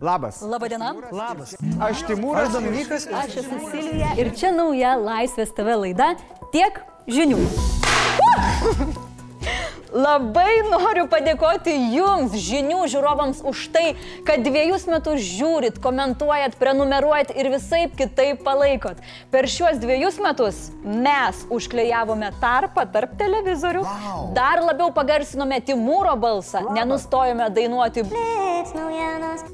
Labas. Labadiena. Labas. Aš Timūras. Aš Dominikas. Aš esu Silvija ir čia nauja Laisvės TV laida Tiek žinių. Labai noriu padėkoti Jums, žinių žiūrovams, už tai, kad dviejus metus žiūrit, komentuojat, prenumeruojat ir visai kitaip palaikot. Per šiuos dviejus metus mes užklejavome tarpą tarp televizorių, wow. dar labiau pagarsinome Timūro balsą, Labas. nenustojome dainuoti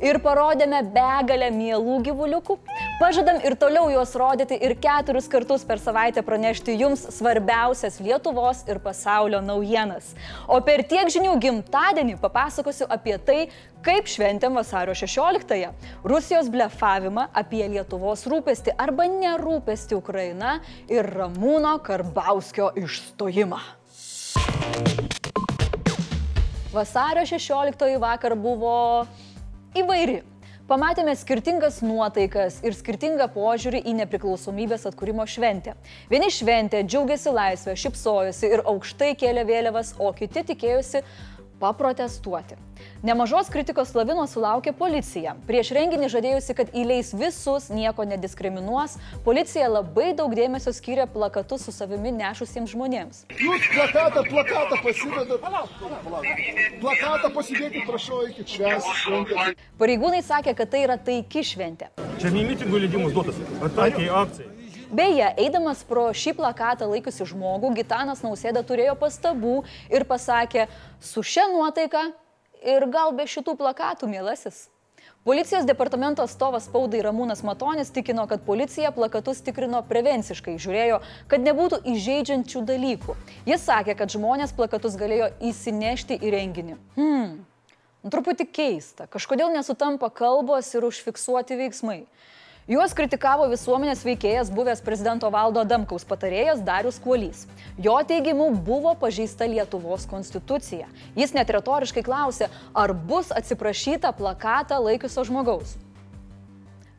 ir parodėme begalę mielų gyvuliukų. Pažadam ir toliau juos rodyti ir keturis kartus per savaitę pranešti Jums svarbiausias Lietuvos ir pasaulio naujienas. O per tiek žinių gimtadienį papasakosiu apie tai, kaip šventėm vasario 16-ąją. Rusijos blefavimą apie Lietuvos rūpestį arba nerūpestį Ukraina ir Ramūno Karbauskio išstojimą. Vasario 16 vakar buvo įvairi. Pamatėme skirtingas nuotaikas ir skirtingą požiūrį į nepriklausomybės atkūrimo šventę. Vieni šventė, džiaugiasi laisvę, šipsojosi ir aukštai kėlė vėliavas, o kiti tikėjosi paprotestuoti. Nemažos kritikos lavinos sulaukė policija. Prieš renginį žadėjusi, kad įleis visus, nieko nediskriminuos, policija labai daug dėmesio skyrė plakatus su savimi nešusiems žmonėms. Jūs plakatą, plakatą pasidedat. Plakatą pasidėkit, prašau, iki švęs. Pareigūnai sakė, kad tai yra taiki šventė. Čia ne mitingų leidimas duotas, o taikiai akcijai. Beje, eidamas pro šį plakatą laikusi žmogų, Gitanas Nausėda turėjo pastabų ir pasakė, su šia nuotaika ir gal be šitų plakatų, mielasis. Policijos departamento atstovas spaudai Ramūnas Matonis tikino, kad policija plakatus tikrino prevenciškai, žiūrėjo, kad nebūtų įžeidžiančių dalykų. Jis sakė, kad žmonės plakatus galėjo įsinešti į renginį. Hmm, truputį keista, kažkodėl nesutampa kalbos ir užfiksuoti veiksmai. Juos kritikavo visuomenės veikėjas buvęs prezidento Valdo Damkaus patarėjas Darius Kuolys. Jo teigimu buvo pažeista Lietuvos konstitucija. Jis net retoriškai klausė, ar bus atsiprašyta plakatą laikiusio žmogaus.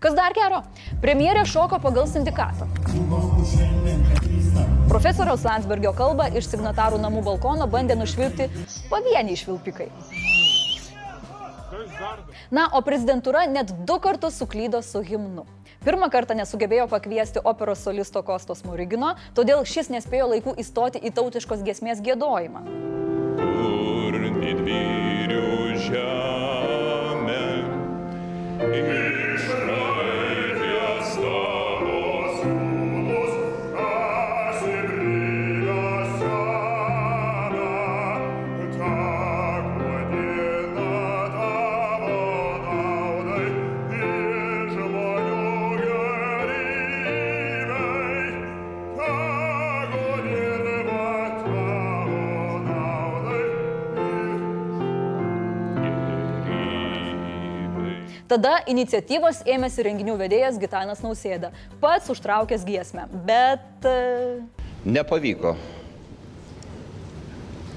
Kas dar gero? Premjerė šoko pagal sindikatą. Profesoriaus Landsbergio kalbą iš signatarų namų balkono bandė nušvilpti pavieniai švilpikai. Na, o prezidentūra net du kartus suklydo su himnu. Pirmą kartą nesugebėjo pakviesti operos solisto Kostos Murigino, todėl šis nespėjo laiku įstoti į tautiškos giesmės gėdojimą. Žemė? Tada iniciatyvos ėmėsi renginių vedėjas Gitanas Nausėda, pats užtraukęs giesmę, bet... E, Nepavyko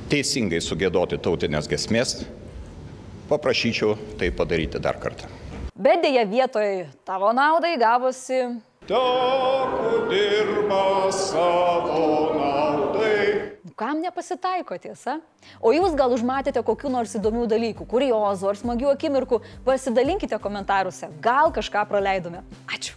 teisingai sugėdoti tautinės gesmės, paprašyčiau tai padaryti dar kartą. Bet dėja vietoj tavo naudai gavosi. Tegu dirba savo naudai kam nepasitaiko tiesa? O jūs gal užmatėte kokiu nors įdomių dalykų, kuriozų ar smagių akimirkų, pasidalinkite komentaruose, gal kažką praleidome. Ačiū.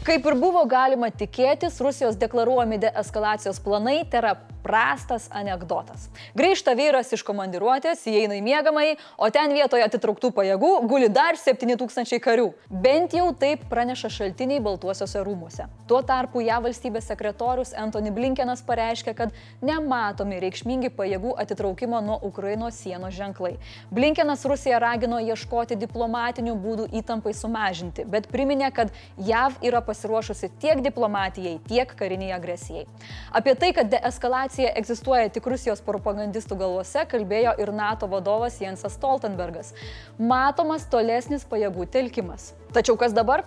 Kaip ir buvo galima tikėtis, Rusijos deklaruojami deeskalacijos planai yra prastas anegdotas. Grįžta vyras iš komandiruotės, įeina į miegamąjį, o ten vietoje atitrauktų pajėgų guli dar 7000 karių. Bent jau taip praneša šaltiniai Baltuosiuose rūmuose. Tuo tarpu ją valstybės sekretorius Antony Blinkenas pareiškė, kad nematomi reikšmingi pajėgų atitraukimo nuo Ukrainos sienos ženklai. Blinkenas Rusiją ragino ieškoti diplomatinių būdų įtampai sumažinti, bet priminė, kad JAV yra pasiruošusi tiek diplomatijai, tiek kariniai agresijai. Apie tai, kad deeskalacija informacija egzistuoja tik Rusijos propagandistų galvose, kalbėjo ir NATO vadovas Jensas Stoltenbergas. Matomas tolesnis pajėgų telkimas. Tačiau kas dabar?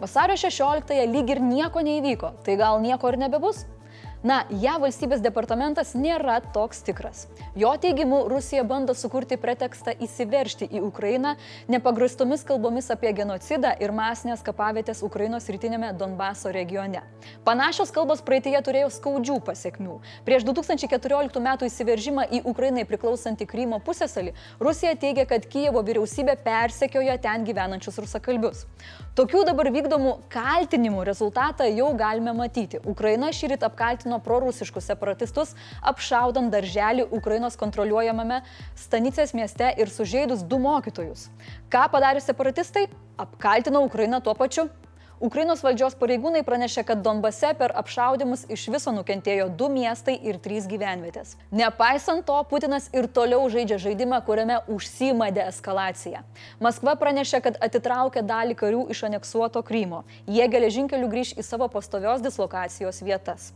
Vasario 16-ąją lyg ir nieko neįvyko, tai gal nieko ir nebebus? Na, ją valstybės departamentas nėra toks tikras. Jo teigimu, Rusija bando sukurti pretekstą įsiveršti į Ukrainą nepagristomis kalbomis apie genocidą ir masinės kapavietės Ukrainos rytinėme Donbaso regione. Panašios kalbos praeitėje turėjo skaudžių pasiekmių. Prieš 2014 m. įsiveržimą į Ukrainai priklausantį Krymo pusėsalį, Rusija teigia, kad Kijevo vyriausybė persekioja ten gyvenančius rusakalbius. Tokių dabar vykdomų kaltinimų rezultatą jau galime matyti. Ukraina šį rytą apkaltino prorusiškus separatistus, apšaudant darželį Ukrainos kontroliuojamame Stanicės mieste ir sužeidus du mokytojus. Ką padarė separatistai? Apkaltino Ukrainą tuo pačiu Ukrainos valdžios pareigūnai pranešė, kad Donbase per apšaudimus iš viso nukentėjo du miestai ir trys gyvenvietės. Nepaisant to, Putinas ir toliau žaidžia žaidimą, kuriame užsima deeskalacija. Maskva pranešė, kad atitraukė dalį karių iš aneksuoto Krymo. Jie geležinkeliu grįž į savo pastovios dislokacijos vietas.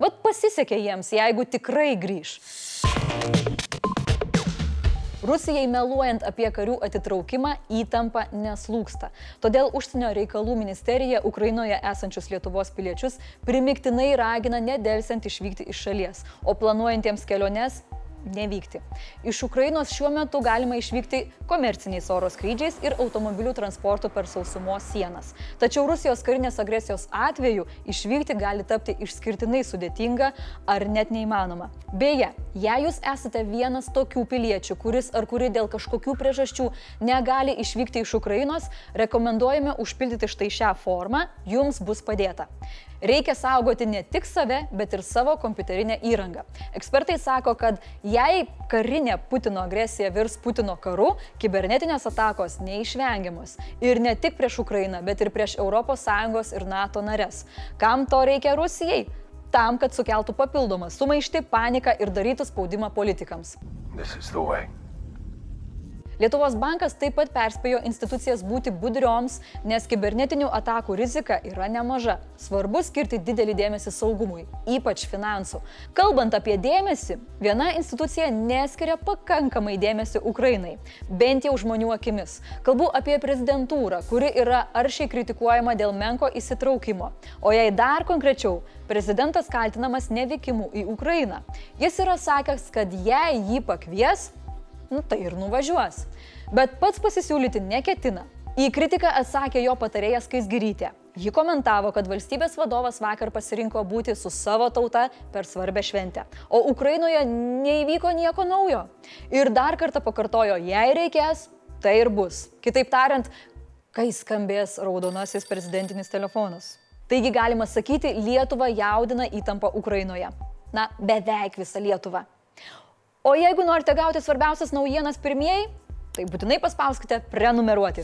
Vat pasisekė jiems, jeigu tikrai grįž. Rusijai meluojant apie karių atitraukimą įtampa neslūksta. Todėl užsienio reikalų ministerija Ukrainoje esančius Lietuvos piliečius primiktinai ragina nedelsiant išvykti iš šalies, o planuojantiems keliones nevykti. Iš Ukrainos šiuo metu galima išvykti komerciniais oro skrydžiais ir automobilių transportu per sausumos sienas. Tačiau Rusijos karinės agresijos atveju išvykti gali tapti išskirtinai sudėtinga ar net neįmanoma. Beje, jei jūs esate vienas tokių piliečių, kuris ar kuri dėl kažkokių priežasčių negali išvykti iš Ukrainos, rekomenduojame užpildyti štai šią formą, jums bus padėta. Reikia saugoti ne tik save, bet ir savo kompiuterinę įrangą. Ekspertai sako, kad jei karinė Putino agresija virs Putino karu, kibernetinės atakos neišvengiamos. Ir ne tik prieš Ukrainą, bet ir prieš ES ir NATO nares. Kam to reikia Rusijai? Tam, kad sukeltų papildomą sumaištį, paniką ir darytų spaudimą politikams. This is the way. Lietuvos bankas taip pat perspėjo institucijas būti budrioms, nes kibernetinių atakų rizika yra nemaža. Svarbu skirti didelį dėmesį saugumui, ypač finansų. Kalbant apie dėmesį, viena institucija neskiria pakankamai dėmesį Ukrainai, bent jau žmonių akimis. Kalbu apie prezidentūrą, kuri yra aršiai kritikuojama dėl menko įsitraukimo. O jei dar konkrečiau, prezidentas kaltinamas nevykimu į Ukrainą. Jis yra sakęs, kad jei jį pakvies, nu tai ir nuvažiuos. Bet pats pasisiūlyti neketina. Į kritiką atsakė jo patarėjas Kaisgirytė. Ji komentavo, kad valstybės vadovas vakar pasirinko būti su savo tauta per svarbę šventę. O Ukrainoje neįvyko nieko naujo. Ir dar kartą pakartojo, jei reikės, tai ir bus. Kitaip tariant, kai skambės raudonasis prezidentinis telefonas. Taigi galima sakyti, Lietuva jaudina įtampą Ukrainoje. Na, beveik visą Lietuvą. O jeigu norite gauti svarbiausias naujienas pirmieji, tai būtinai paspauskite prenumeruoti.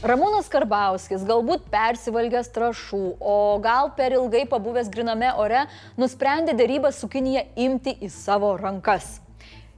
Ramūnas Karbauskis, galbūt persivalgęs trašų, o gal per ilgai pabuvęs griname ore, nusprendė dėrybą su Kinija imti į savo rankas.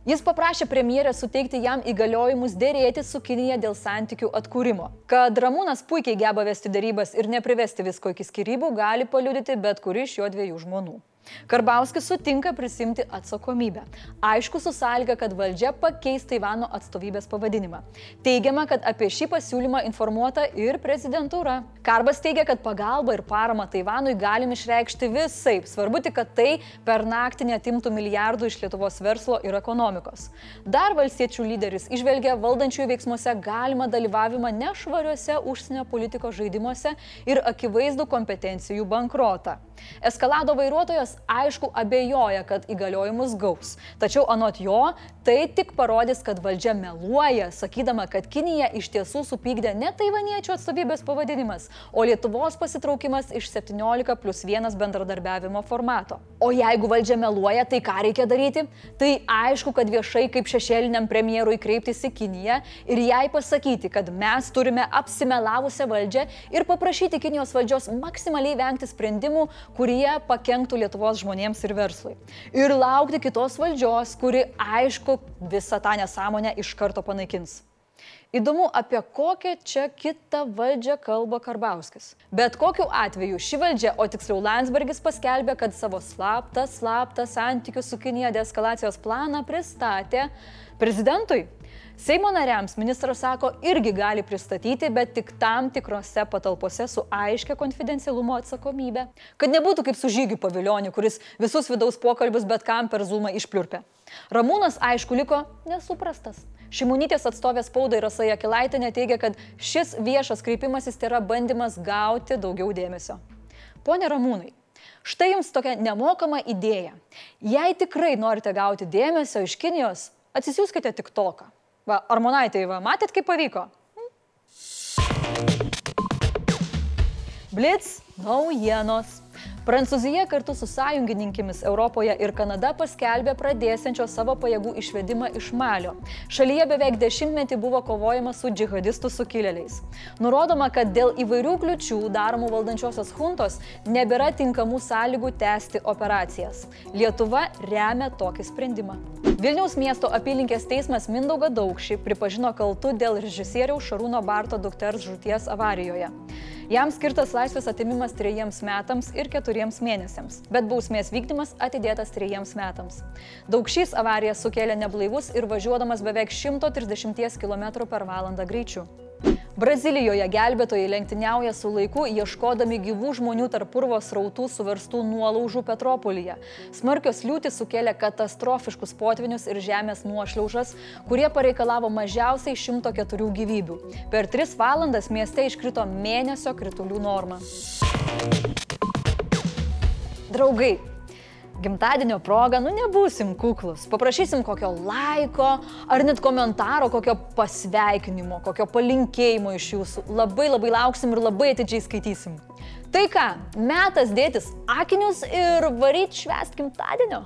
Jis paprašė premjerę suteikti jam įgaliojimus dėrėti su Kinija dėl santykių atkūrimo. Kad Ramūnas puikiai geba vesti dėrybas ir neprivesti visko iki skirybų, gali paliudyti bet kuri iš jo dviejų žmonų. Karbauskis sutinka prisimti atsakomybę. Aišku, su sąlyga, kad valdžia pakeis Taivano atstovybės pavadinimą. Teigiama, kad apie šį pasiūlymą informuota ir prezidentūra. Karbas teigia, kad pagalbą ir paramą Taivanui galim išreikšti visai. Svarbu tik, kad tai per naktį netimtų milijardų iš Lietuvos verslo ir ekonomikos. Dar valstiečių lyderis išvelgia valdančiųjų veiksmuose galimą dalyvavimą nešvariuose užsienio politikos žaidimuose ir akivaizdų kompetencijų bankrotą. Eskalado vairuotojas aišku abejoja, kad įgaliojimus gaus. Tačiau anot jo, tai tik parodys, kad valdžia meluoja, sakydama, kad Kinija iš tiesų supykdė ne taivaniečių atstovybės pavadinimas, o Lietuvos pasitraukimas iš 17 plus 1 bendradarbiavimo formato. O jeigu valdžia meluoja, tai ką reikia daryti? Tai aišku, kad viešai kaip šešėliniam premjerui kreiptis į Kiniją ir jai pasakyti, kad mes turime apsimelavusią valdžią ir paprašyti Kinijos valdžios maksimaliai vengti sprendimų, kurie pakenktų Lietuvos žmonėms ir verslui. Ir laukti kitos valdžios, kuri aišku visą tą nesąmonę iš karto panaikins. Įdomu, apie kokią čia kitą valdžią kalba Karbauskis. Bet kokiu atveju ši valdžia, o tiksliau Landsbergis paskelbė, kad savo slaptą, slaptą santykių su Kinija deeskalacijos planą pristatė prezidentui. Seimo nariams ministras sako, irgi gali pristatyti, bet tik tam tikrose patalpose su aiškia konfidencialumo atsakomybė. Kad nebūtų kaip su žygiu pavilioniu, kuris visus vidaus pokalbius bet kam per zumą išpliurpė. Ramūnas, aišku, liko nesuprastas. Šimunytės atstovės spaudai Rasa Jakilaitinė teigia, kad šis viešas kreipimasis tai yra bandymas gauti daugiau dėmesio. Pone Ramūnai, štai jums tokia nemokama idėja. Jei tikrai norite gauti dėmesio iš Kinijos, atsisiųskite tik toką. Va, Armonaitai, va, matėt, kaip pavyko? Blitz naujienos. Prancūzija kartu su sąjungininkėmis Europoje ir Kanada paskelbė pradėsiančio savo pajėgų išvedimą iš Malio. Šalyje beveik dešimtmetį buvo kovojama su džihadistų sukilėliais. Nurodoma, kad dėl įvairių kliučių daromų valdančiosios huntos nebėra tinkamų sąlygų tęsti operacijas. Lietuva remia tokį sprendimą. Vilniaus miesto apylinkės teismas Mindauga Daugšį pripažino kaltu dėl režisieriaus Šarūno Barto dukters žūties avarijoje. Jam skirtas laisvės atimimas trejiems metams ir keturiems mėnesiams, bet bausmės vykdymas atidėtas trejiems metams. Daugšys avariją sukėlė neblaivus ir važiuodamas beveik 130 km per valandą greičiu. Brazilijoje gelbėtojai lenktyniauja su laiku, ieškodami gyvų žmonių tarp purvo srautų suverstų nuolaužų Petropolyje. Smarkios liūtis sukėlė katastrofiškus potvinius ir žemės nuošliaužas, kurie pareikalavo mažiausiai 104 gyvybių. Per 3 valandas mieste iškrito mėnesio kritulių norma. Draugai, gimtadienio proga, nu nebūsim kuklus. Paprašysim kokio laiko ar net komentaro, kokio pasveikinimo, kokio palinkėjimo iš jūsų. Labai labai lauksim ir labai atidžiai skaitysim. Tai ką, metas dėtis akinius ir varyt švest gimtadienio.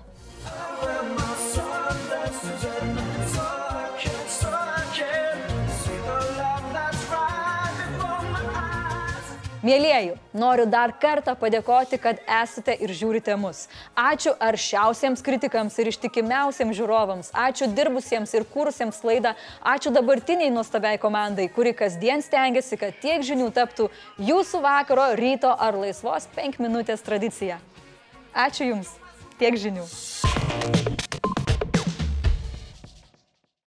Mėlyjeji, noriu dar kartą padėkoti, kad esate ir žiūrite mus. Ačiū aršiausiems kritikams ir ištikimiausiems žiūrovams. Ačiū dirbusiems ir kūrusiems laidą. Ačiū dabartiniai nuostabiai komandai, kuri kasdien stengiasi, kad tiek žinių taptų jūsų vakaro, ryto ar laisvos 5 minutės tradicija. Ačiū Jums. Tiek žinių.